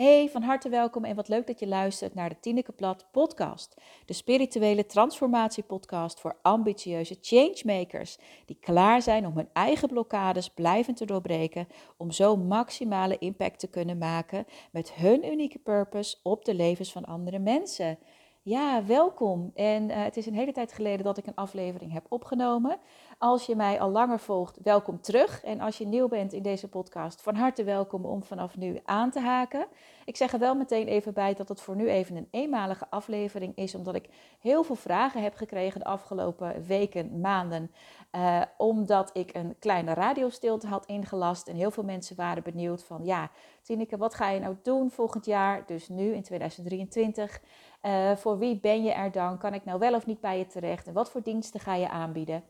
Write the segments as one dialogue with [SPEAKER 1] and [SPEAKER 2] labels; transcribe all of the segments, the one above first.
[SPEAKER 1] Hey, van harte welkom en wat leuk dat je luistert naar de Tineke Plat podcast. De spirituele transformatiepodcast voor ambitieuze changemakers die klaar zijn om hun eigen blokkades blijvend te doorbreken om zo maximale impact te kunnen maken met hun unieke purpose op de levens van andere mensen. Ja, welkom. En uh, het is een hele tijd geleden dat ik een aflevering heb opgenomen. Als je mij al langer volgt, welkom terug. En als je nieuw bent in deze podcast, van harte welkom om vanaf nu aan te haken. Ik zeg er wel meteen even bij dat het voor nu even een eenmalige aflevering is, omdat ik heel veel vragen heb gekregen de afgelopen weken, maanden. Uh, omdat ik een kleine radiostilte had ingelast en heel veel mensen waren benieuwd van, ja, Tineke, wat ga je nou doen volgend jaar? Dus nu in 2023. Uh, voor wie ben je er dan? Kan ik nou wel of niet bij je terecht? En wat voor diensten ga je aanbieden?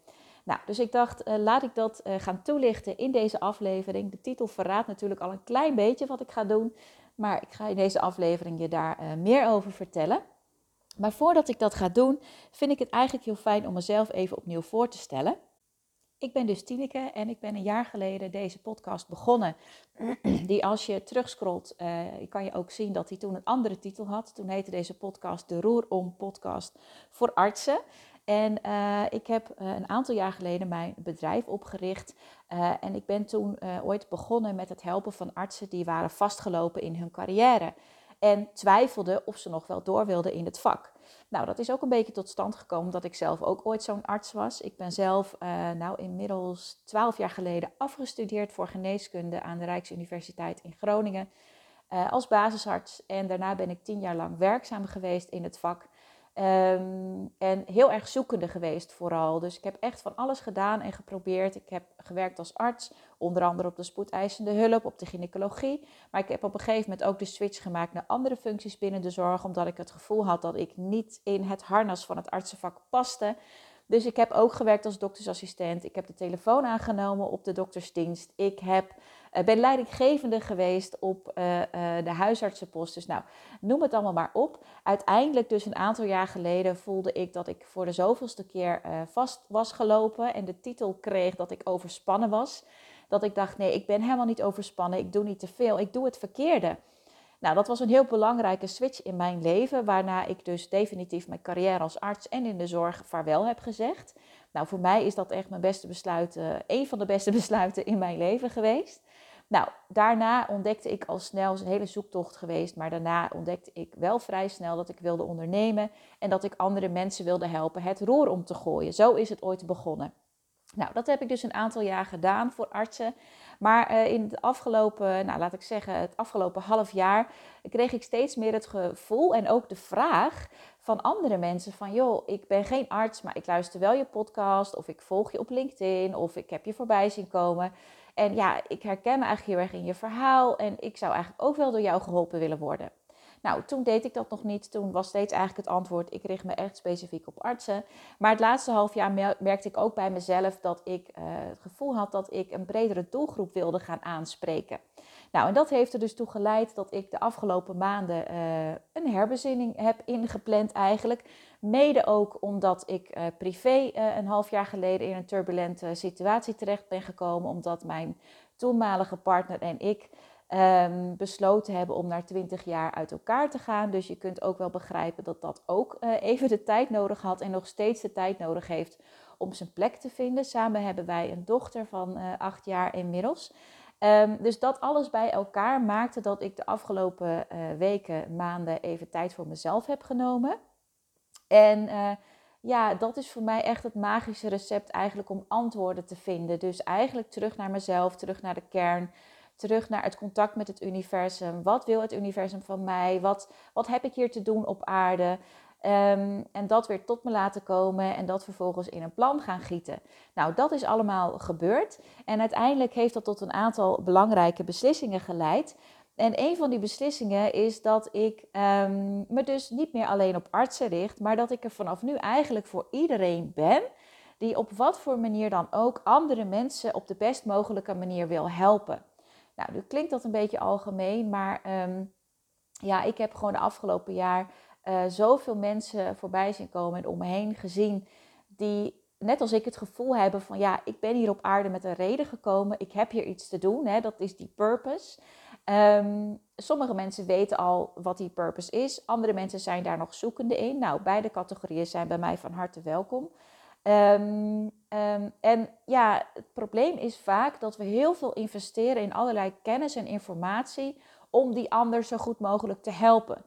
[SPEAKER 1] Nou, dus ik dacht, uh, laat ik dat uh, gaan toelichten in deze aflevering. De titel verraadt natuurlijk al een klein beetje wat ik ga doen, maar ik ga in deze aflevering je daar meer over vertellen. Maar voordat ik dat ga doen, vind ik het eigenlijk heel fijn om mezelf even opnieuw voor te stellen. Ik ben dus Tineke en ik ben een jaar geleden deze podcast begonnen. Die als je terugscrollt, uh, kan je ook zien dat hij toen een andere titel had. Toen heette deze podcast de Roer Om Podcast voor Artsen. En uh, ik heb uh, een aantal jaar geleden mijn bedrijf opgericht. Uh, en ik ben toen ooit begonnen met het helpen van artsen die waren vastgelopen in hun carrière. En twijfelden of ze nog wel door wilden in het vak. Nou, dat is ook een beetje tot stand gekomen omdat ik zelf ook ooit zo'n arts was. Ik ben zelf nou inmiddels twaalf jaar geleden afgestudeerd voor geneeskunde aan de Rijksuniversiteit in Groningen als basisarts. En daarna ben ik tien jaar lang werkzaam geweest in het vak. Um, en heel erg zoekende geweest vooral. Dus ik heb echt van alles gedaan en geprobeerd. Ik heb gewerkt als arts, onder andere op de spoedeisende hulp, op de gynaecologie. Maar ik heb op een gegeven moment ook de switch gemaakt naar andere functies binnen de zorg, omdat ik het gevoel had dat ik niet in het harnas van het artsenvak paste. Dus ik heb ook gewerkt als doktersassistent. Ik heb de telefoon aangenomen op de doktersdienst. Ik heb, uh, ben leidinggevende geweest op uh, uh, de huisartsenpost. Dus nou, noem het allemaal maar op. Uiteindelijk, dus een aantal jaar geleden, voelde ik dat ik voor de zoveelste keer vast was gelopen. En de titel kreeg dat ik overspannen was. Dat ik dacht, nee, ik ben helemaal niet overspannen. Ik doe niet te veel. Ik doe het verkeerde. Nou, dat was een heel belangrijke switch in mijn leven, waarna ik dus definitief mijn carrière als arts en in de zorg vaarwel heb gezegd. Nou, voor mij is dat echt mijn beste besluiten, een van de beste besluiten in mijn leven geweest. Nou, daarna ontdekte ik al snel, een hele zoektocht geweest, maar daarna ontdekte ik wel vrij snel dat ik wilde ondernemen en dat ik andere mensen wilde helpen het roer om te gooien. Zo is het ooit begonnen. Nou, dat heb ik dus een aantal jaar gedaan voor artsen. Maar uh, in het afgelopen, nou laat ik zeggen, het afgelopen half jaar kreeg ik steeds meer het gevoel en ook de vraag van andere mensen van joh, ik ben geen arts, maar ik luister wel je podcast of ik volg je op LinkedIn of ik heb je voorbij zien komen. En ja, ik herken me eigenlijk heel erg in je verhaal en ik zou eigenlijk ook wel door jou geholpen willen worden. Nou, toen deed ik dat nog niet. Toen was steeds eigenlijk het antwoord: ik richt me echt specifiek op artsen. Maar het laatste half jaar merkte ik ook bij mezelf dat ik uh, het gevoel had dat ik een bredere doelgroep wilde gaan aanspreken. Nou, en dat heeft er dus toe geleid dat ik de afgelopen maanden uh, een herbezinning heb ingepland eigenlijk. Mede ook omdat ik uh, privé een half jaar geleden in een turbulente situatie terecht ben gekomen. Omdat mijn toenmalige partner en ik um, besloten hebben om na 20 jaar uit elkaar te gaan. Dus je kunt ook wel begrijpen dat dat ook uh, even de tijd nodig had en nog steeds de tijd nodig heeft om zijn plek te vinden. Samen hebben wij een dochter van uh, acht jaar inmiddels. Um, dus dat alles bij elkaar maakte dat ik de afgelopen uh, weken, maanden even tijd voor mezelf heb genomen. En ja, dat is voor mij echt het magische recept eigenlijk om antwoorden te vinden. Dus eigenlijk terug naar mezelf, terug naar de kern terug naar het contact met het universum. Wat wil het universum van mij? Wat, wat heb ik hier te doen op aarde? Um, en dat weer tot me laten komen en dat vervolgens in een plan gaan gieten. Nou, dat is allemaal gebeurd. En uiteindelijk heeft dat tot een aantal belangrijke beslissingen geleid. En een van die beslissingen is dat ik um, me dus niet meer alleen op artsen richt, maar dat ik er vanaf nu eigenlijk voor iedereen ben die op wat voor manier dan ook andere mensen op de best mogelijke manier wil helpen. Nou, nu klinkt dat een beetje algemeen, maar um, ja, ik heb gewoon de afgelopen jaar uh, zoveel mensen voorbij zien komen en om me heen gezien die net als ik het gevoel hebben van ja, ik ben hier op aarde met een reden gekomen, ik heb hier iets te doen, hè, dat is die purpose. Ehm, sommige mensen weten al wat die purpose is. Andere mensen zijn daar nog zoekende in. Nou, beide categorieën zijn bij mij van harte welkom. Ehm, ehm, en ja, het probleem is vaak dat we heel veel investeren in allerlei kennis en informatie om die ander zo goed mogelijk te helpen.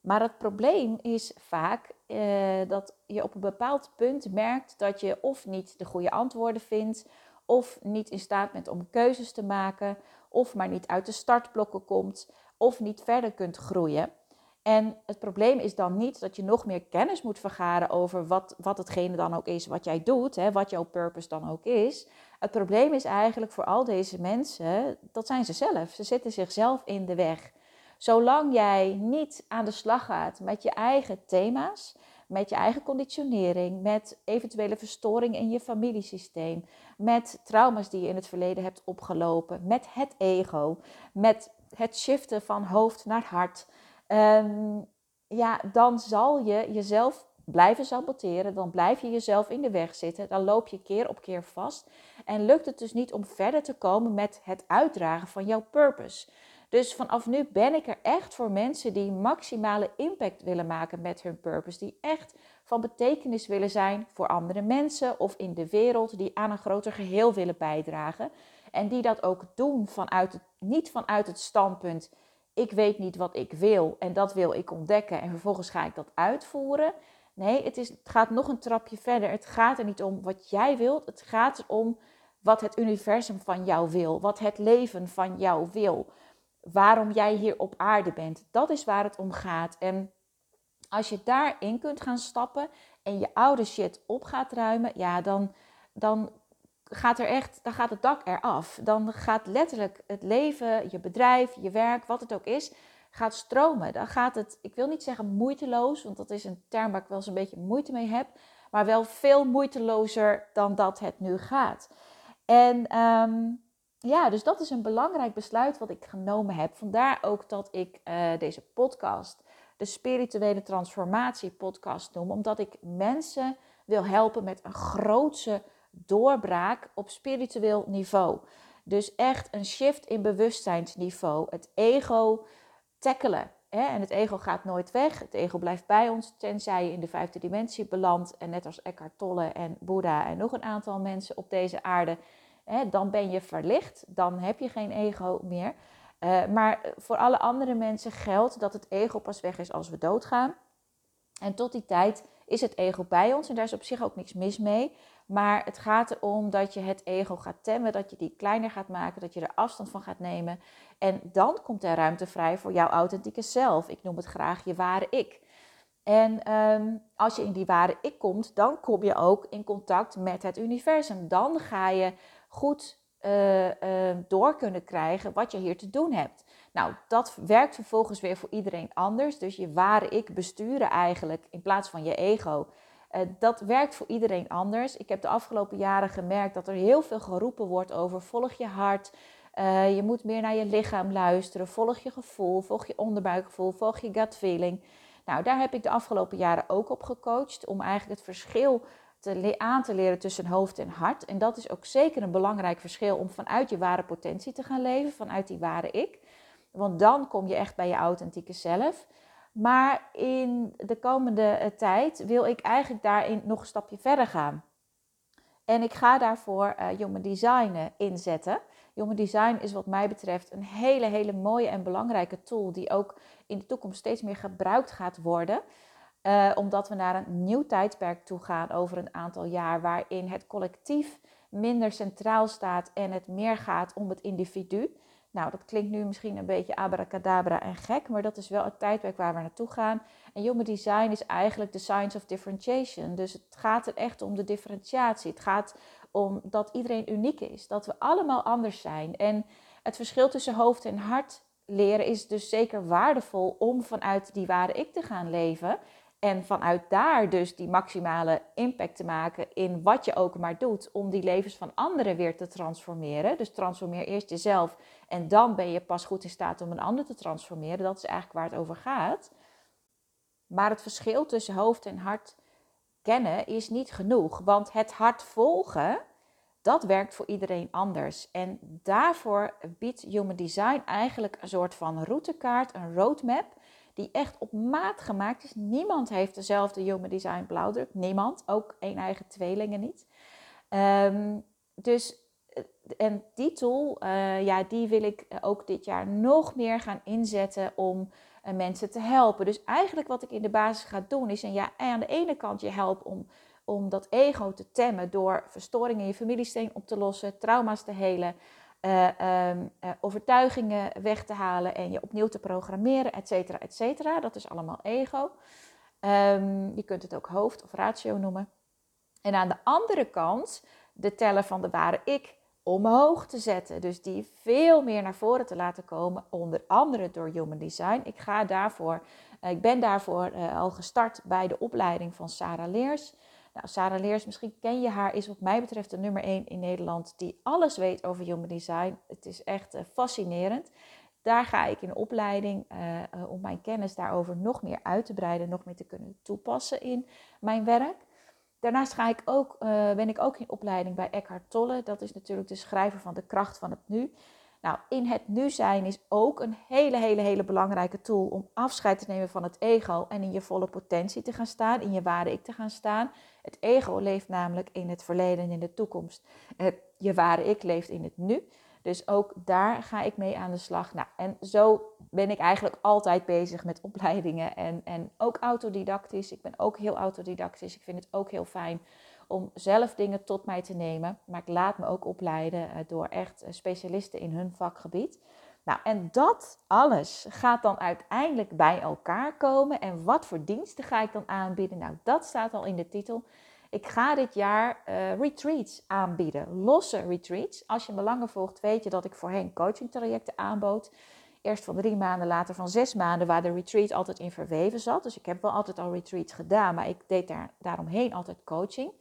[SPEAKER 1] Maar het probleem is vaak eh, dat je op een bepaald punt merkt dat je of niet de goede antwoorden vindt, of niet in staat bent om keuzes te maken, of maar niet uit de startblokken komt, of niet verder kunt groeien. En het probleem is dan niet dat je nog meer kennis moet vergaren over wat, wat hetgene dan ook is wat jij doet, hè, wat jouw purpose dan ook is. Het probleem is eigenlijk voor al deze mensen, dat zijn ze zelf. Ze zitten zichzelf in de weg. Zolang jij niet aan de slag gaat met je eigen thema's, met je eigen conditionering, met eventuele verstoringen in je familiesysteem, met trauma's die je in het verleden hebt opgelopen, met het ego, met het shiften van hoofd naar hart, um, ja, dan zal je jezelf blijven saboteren, dan blijf je jezelf in de weg zitten, dan loop je keer op keer vast en lukt het dus niet om verder te komen met het uitdragen van jouw purpose. Dus vanaf nu ben ik er echt voor mensen die maximale impact willen maken met hun purpose. Die echt van betekenis willen zijn voor andere mensen of in de wereld. Die aan een groter geheel willen bijdragen. En die dat ook doen vanuit het, niet vanuit het standpunt. Ik weet niet wat ik wil en dat wil ik ontdekken en vervolgens ga ik dat uitvoeren. Nee, het, is, het gaat nog een trapje verder. Het gaat er niet om wat jij wilt. Het gaat erom wat het universum van jou wil. Wat het leven van jou wil waarom jij hier op aarde bent. Dat is waar het om gaat. En als je daarin kunt gaan stappen en je oude shit op gaat ruimen, ja, dan, dan gaat er echt, dan gaat het dak eraf. Dan gaat letterlijk het leven, je bedrijf, je werk, wat het ook is, gaat stromen. Dan gaat het, ik wil niet zeggen moeiteloos, want dat is een term waar ik wel eens een beetje moeite mee heb, maar wel veel moeitelozer dan dat het nu gaat. En um, ja, dus dat is een belangrijk besluit wat ik genomen heb. Vandaar ook dat ik uh, deze podcast de spirituele transformatie podcast noem, omdat ik mensen wil helpen met een grootse doorbraak op spiritueel niveau. Dus echt een shift in bewustzijnsniveau. Het ego tackelen. Hè? En het ego gaat nooit weg. Het ego blijft bij ons, tenzij je in de vijfde dimensie belandt. En net als Eckhart Tolle en Boeddha en nog een aantal mensen op deze aarde hè, dan ben je verlicht, dan heb je geen ego meer. Uh, maar voor alle andere mensen geldt dat het ego pas weg is als we doodgaan. En tot die tijd is het ego bij ons en daar is op zich ook niks mis mee. Maar het gaat erom dat je het ego gaat temmen, dat je die kleiner gaat maken, dat je er afstand van gaat nemen. En dan komt er ruimte vrij voor jouw authentieke zelf. Ik noem het graag je ware ik. En um, als je in die ware ik komt, dan kom je ook in contact met het universum. Dan ga je goed uh, uh, door kunnen krijgen wat je hier te doen hebt. Nou, dat werkt vervolgens weer voor iedereen anders. Dus je ware ik besturen eigenlijk in plaats van je ego. Uh, dat werkt voor iedereen anders. Ik heb de afgelopen jaren gemerkt dat er heel veel geroepen wordt over volg je hart. je moet meer naar je lichaam luisteren. Volg je gevoel, volg je onderbuikgevoel, volg je gut feeling. Nou, daar heb ik de afgelopen jaren ook op gecoacht om eigenlijk het verschil te aan te leren tussen hoofd en hart. En dat is ook zeker een belangrijk verschil om vanuit je ware potentie te gaan leven, vanuit die ware ik. Want dan kom je echt bij je authentieke zelf. Maar in de komende eh, tijd wil ik eigenlijk daarin nog een stapje verder gaan. En ik ga daarvoor uh, Human Design inzetten. Human Design is wat mij betreft een hele, hele mooie en belangrijke tool die ook in de toekomst steeds meer gebruikt gaat worden. Uh, omdat we naar een nieuw tijdperk toe gaan over een aantal jaar, waarin het collectief minder centraal staat en het meer gaat om het individu. Nou, dat klinkt nu misschien een beetje abracadabra en gek, maar dat is wel het tijdperk waar we naartoe gaan. En Human Design is eigenlijk de science of differentiation. Dus het gaat er echt om de differentiatie. Het gaat om dat iedereen uniek is, dat we allemaal anders zijn. En het verschil tussen hoofd en hart leren is dus zeker waardevol om vanuit die ware ik te gaan leven. En vanuit daar dus die maximale impact te maken in wat je ook maar doet om die levens van anderen weer te transformeren. Dus transformeer eerst jezelf en dan ben je pas goed in staat om een ander te transformeren. Dat is eigenlijk waar het over gaat. Maar het verschil tussen hoofd en hart kennen is niet genoeg. Want het hart volgen, dat werkt voor iedereen anders. En daarvoor biedt Human Design eigenlijk een soort van routekaart, een roadmap, die echt op maat gemaakt is. Niemand heeft dezelfde Human Design blauwdruk. Niemand, ook één eigen tweelingen niet. Um, dus eh, en die tool, uh, ja, die wil ik ook dit jaar nog meer gaan inzetten om mensen te helpen. Dus eigenlijk wat ik in de basis ga doen is, en ja, aan de ene kant je helpen om om dat ego te temmen door verstoringen in je familiesteen op te lossen, trauma's te helen, uh, uh, overtuigingen weg te halen en je opnieuw te programmeren, et cetera, et cetera. Dat is allemaal ego. Um, je kunt het ook hoofd of ratio noemen. En aan de andere kant de teller van de ware ik omhoog te zetten. Dus die veel meer naar voren te laten komen, onder andere door Human Design. Ik, ga daarvoor, uh, ik ben daarvoor al gestart bij de opleiding van Sarah Leers. Nou, Sarah Leers, misschien ken je haar, is wat mij betreft de nummer 1 in Nederland die alles weet over human design. Het is echt uh, fascinerend. Daar ga ik in opleiding uh, uh, om mijn kennis daarover nog meer uit te breiden, nog meer te kunnen toepassen in mijn werk. Daarnaast ga ik ook, ben ik ook in opleiding bij Eckhart Tolle. Dat is natuurlijk de schrijver van De Kracht van het Nu. Nou, in het nu zijn is ook een hele, hele, hele belangrijke tool om afscheid te nemen van het ego en in je volle potentie te gaan staan, in je ware ik te gaan staan. Het ego leeft namelijk in het verleden en in de toekomst. Het, je ware ik leeft in het nu. Dus ook daar ga ik mee aan de slag. Nou, en zo ben ik eigenlijk altijd bezig met opleidingen en, en ook autodidactisch. Ik ben ook heel autodidactisch. Ik vind het ook heel fijn om zelf dingen tot mij te nemen. Maar ik laat me ook opleiden eh, door echt eh, specialisten in hun vakgebied. Nou, en dat alles gaat dan uiteindelijk bij elkaar komen. En wat voor diensten ga ik dan aanbieden? Nou, dat staat al in de titel. Ik ga dit jaar uh, retreats aanbieden, losse retreats. Als je me langer volgt, weet je dat ik voorheen coachingtrajecten aanbood. Eerst van drie maanden, later van zes maanden, waar de retreat altijd in verweven zat. Dus ik heb wel altijd al retreats gedaan, maar ik deed daar, daaromheen altijd coaching.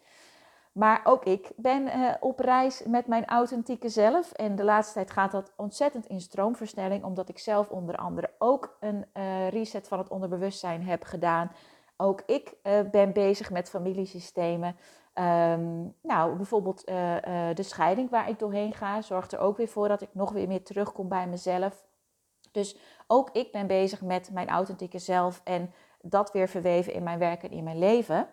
[SPEAKER 1] Maar ook ik ben uh, op reis met mijn authentieke zelf. En de laatste tijd gaat dat ontzettend in stroomversnelling, omdat ik zelf onder andere ook een uh, reset van het onderbewustzijn heb gedaan. Ook ik uh, ben bezig met familiesystemen. Um, nou, bijvoorbeeld de scheiding waar ik doorheen ga, zorgt er ook weer voor dat ik nog weer meer terugkom bij mezelf. Dus ook ik ben bezig met mijn authentieke zelf en dat weer verweven in mijn werk en in mijn leven.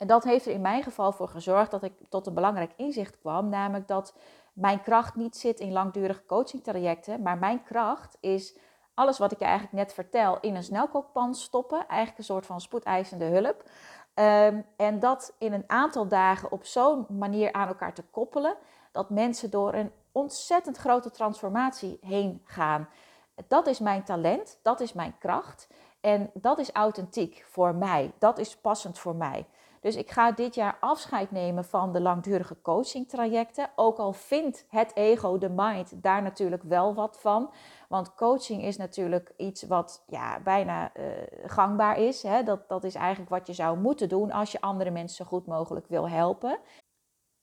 [SPEAKER 1] En dat heeft er in mijn geval voor gezorgd dat ik tot een belangrijk inzicht kwam, namelijk dat mijn kracht niet zit in langdurige coachingtrajecten, maar mijn kracht is alles wat ik je eigenlijk net vertel in een snelkookpan stoppen, eigenlijk een soort van spoedeisende hulp. Um, en dat in een aantal dagen op zo'n manier aan elkaar te koppelen, dat mensen door een ontzettend grote transformatie heen gaan. Dat is mijn talent, dat is mijn kracht en dat is authentiek voor mij, dat is passend voor mij. Dus ik ga dit jaar afscheid nemen van de langdurige coachingtrajecten. Ook al vindt het ego, de mind, daar natuurlijk wel wat van. Want coaching is natuurlijk iets wat ja, bijna uh, gangbaar is. Hè? Dat, dat is eigenlijk wat je zou moeten doen als je andere mensen zo goed mogelijk wil helpen.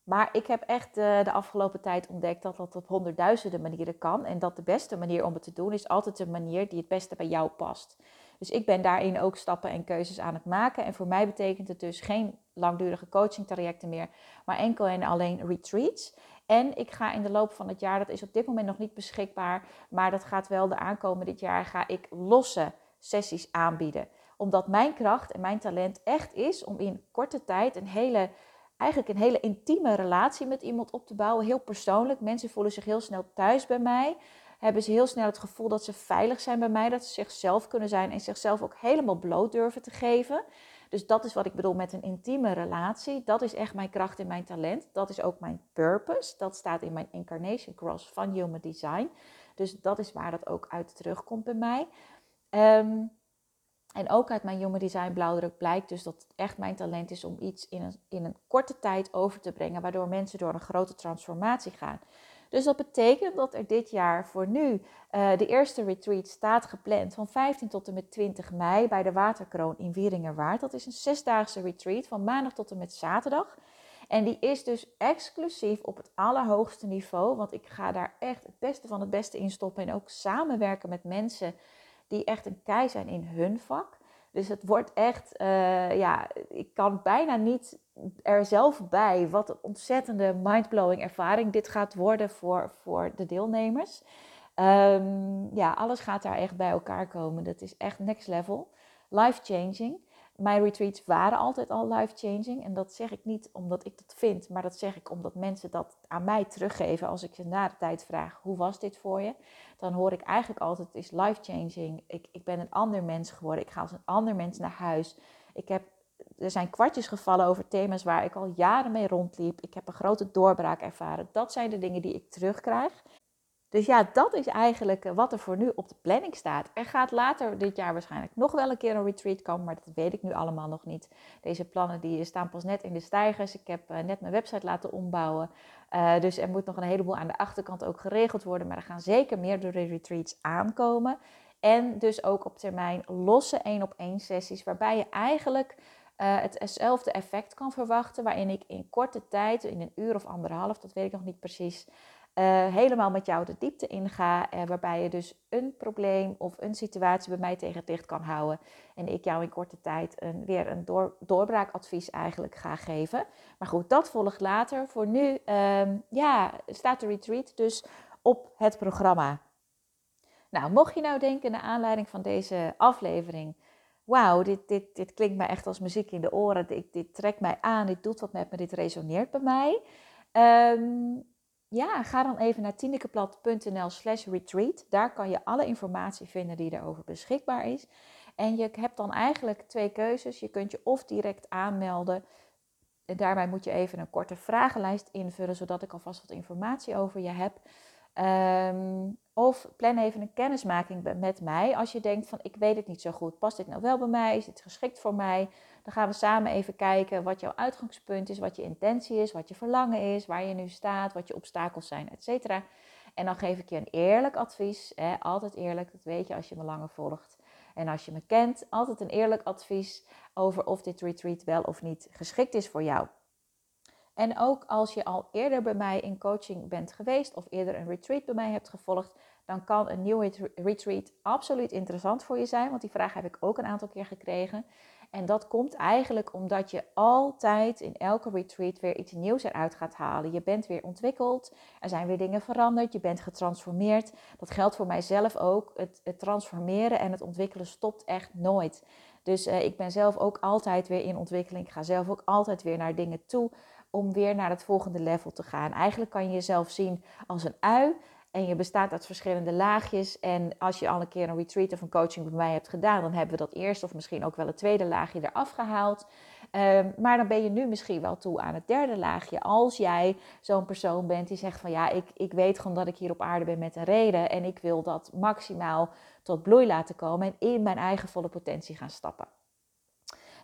[SPEAKER 1] Maar ik heb echt uh, de afgelopen tijd ontdekt dat dat op honderdduizenden manieren kan. En dat de beste manier om het te doen is altijd de manier die het beste bij jou past. Dus ik ben daarin ook stappen en keuzes aan het maken. En voor mij betekent het dus geen langdurige coaching trajecten meer, maar enkel en alleen retreats. En ik ga in de loop van het jaar, dat is op dit moment nog niet beschikbaar, maar dat gaat wel de aankomen dit jaar, ga ik losse sessies aanbieden. Omdat mijn kracht en mijn talent echt is om in korte tijd een hele, eigenlijk een hele intieme relatie met iemand op te bouwen. Heel persoonlijk. Mensen voelen zich heel snel thuis bij mij hebben ze heel snel het gevoel dat ze veilig zijn bij mij, dat ze zichzelf kunnen zijn en zichzelf ook helemaal bloot durven te geven. Dus dat is wat ik bedoel met een intieme relatie. Dat is echt mijn kracht en mijn talent. Dat is ook mijn purpose. Dat staat in mijn Incarnation Cross van Human Design. Dus dat is waar dat ook uit terugkomt bij mij. Um, en ook uit mijn Human Design blauwdruk blijkt dus dat het echt mijn talent is om iets in een, in een korte tijd over te brengen, waardoor mensen door een grote transformatie gaan. Dus dat betekent dat er dit jaar voor nu uh, de eerste retreat staat gepland van 15 tot en met 20 mei bij de Waterkroon in Wieringerwaard. Dat is een zesdaagse retreat van maandag tot en met zaterdag. En die is dus exclusief op het allerhoogste niveau, want ik ga daar echt het beste van het beste in stoppen en ook samenwerken met mensen die echt een kei zijn in hun vak. Dus het wordt echt, uh, ja, ik kan bijna niet er zelf bij wat een ontzettende mindblowing ervaring dit gaat worden voor, voor de deelnemers. Um, ja, alles gaat daar echt bij elkaar komen. Dat is echt next level. Life changing. Mijn retreats waren altijd al life changing. En dat zeg ik niet omdat ik dat vind, maar dat zeg ik omdat mensen dat aan mij teruggeven. Als ik ze na de tijd vraag: hoe was dit voor je? Dan hoor ik eigenlijk altijd: het is life changing. Ik, ik ben een ander mens geworden. Ik ga als een ander mens naar huis. Ik heb er zijn kwartjes gevallen over thema's waar ik al jaren mee rondliep. Ik heb een grote doorbraak ervaren. Dat zijn de dingen die ik terugkrijg. Dus ja, dat is eigenlijk eh, wat er voor nu op de planning staat. Er gaat later dit jaar waarschijnlijk nog wel een keer een retreat komen, maar dat weet ik nu allemaal nog niet. Deze plannen die staan pas net in de stijgers. Ik heb eh, net mijn website laten ombouwen. Uh, dus er moet nog een heleboel aan de achterkant ook geregeld worden. Maar er gaan zeker meerdere retreats aankomen. En dus ook op termijn losse één op één sessies, waarbij je eigenlijk hetzelfde effect kan verwachten. Waarin ik in korte tijd, in een uur of anderhalf, dat weet ik nog niet precies, uh, helemaal met jou de diepte inga. Uh, waarbij je dus een probleem of een situatie bij mij tegen het licht kan houden. En ik jou in korte tijd een, weer een door, doorbraakadvies eigenlijk ga geven. Maar goed, dat volgt later. Voor nu um, ja, staat de retreat dus op het programma. Nou, mocht je nou denken naar aanleiding van deze aflevering wauw, dit, dit, dit klinkt mij echt als muziek in de oren. Dit, dit trekt mij aan, dit doet wat met me, dit resoneert bij mij. Um, ja, ga dan even naar tinekeplat.nl slash retreat. Daar kan je alle informatie vinden die erover beschikbaar is. En je hebt dan eigenlijk twee keuzes. Je kunt je of direct aanmelden. En daarbij moet je even een korte vragenlijst invullen, zodat ik alvast wat informatie over je heb. Um, of plan even een kennismaking met mij als je denkt van ik weet het niet zo goed. Past dit nou wel bij mij? Is dit geschikt voor mij? Dan gaan we samen even kijken wat jouw uitgangspunt is, wat je intentie is, wat je verlangen is, waar je nu staat, wat je obstakels zijn, etc. En dan geef ik je een eerlijk advies. Hè? Altijd eerlijk, dat weet je als je me langer volgt. En als je me kent, altijd een eerlijk advies over of dit retreat wel of niet geschikt is voor jou. En ook als je al eerder bij mij in coaching bent geweest of eerder een retreat bij mij hebt gevolgd, dan kan een nieuw retreat absoluut interessant voor je zijn. Want die vraag heb ik ook een aantal keer gekregen. En dat komt eigenlijk omdat je altijd in elke retreat weer iets nieuws eruit gaat halen. Je bent weer ontwikkeld, er zijn weer dingen veranderd, je bent getransformeerd. Dat geldt voor mijzelf ook. Het, het transformeren en het ontwikkelen stopt echt nooit. Dus eh, ik ben zelf ook altijd weer in ontwikkeling. Ik ga zelf ook altijd weer naar dingen toe om weer naar het volgende level te gaan. Eigenlijk kan je jezelf zien als een ui. En je bestaat uit verschillende laagjes. En als je al een keer een retreat of een coaching bij mij hebt gedaan, dan hebben we dat eerste of misschien ook wel het tweede laagje eraf gehaald. Um, maar dan ben je nu misschien wel toe aan het derde laagje. Als jij zo'n persoon bent die zegt van ja, ik, ik weet gewoon dat ik hier op aarde ben met een reden. En ik wil dat maximaal tot bloei laten komen en in mijn eigen volle potentie gaan stappen.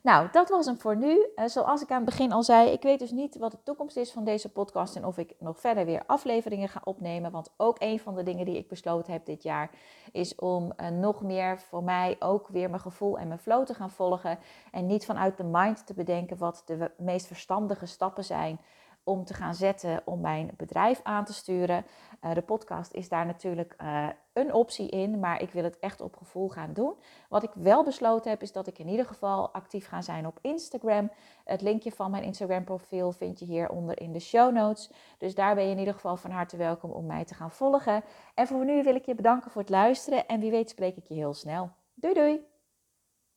[SPEAKER 1] Nou, dat was hem voor nu. Uh, zoals ik aan het begin al zei, ik weet dus niet wat de toekomst is van deze podcast en of ik nog verder weer afleveringen ga opnemen. Want ook een van de dingen die ik besloten heb dit jaar is om uh, nog meer voor mij ook weer mijn gevoel en mijn flow te gaan volgen. En niet vanuit de mind te bedenken wat de meest verstandige stappen zijn om te gaan zetten om mijn bedrijf aan te sturen. Uh, de podcast is daar natuurlijk uh, een optie in, maar ik wil het echt op gevoel gaan doen. Wat ik wel besloten heb, is dat ik in ieder geval actief ga zijn op Instagram. Het linkje van mijn Instagram profiel vind je hieronder in de show notes. Dus daar ben je in ieder geval van harte welkom om mij te gaan volgen. En voor nu wil ik je bedanken voor het luisteren en wie weet spreek ik je heel snel. Doei doei!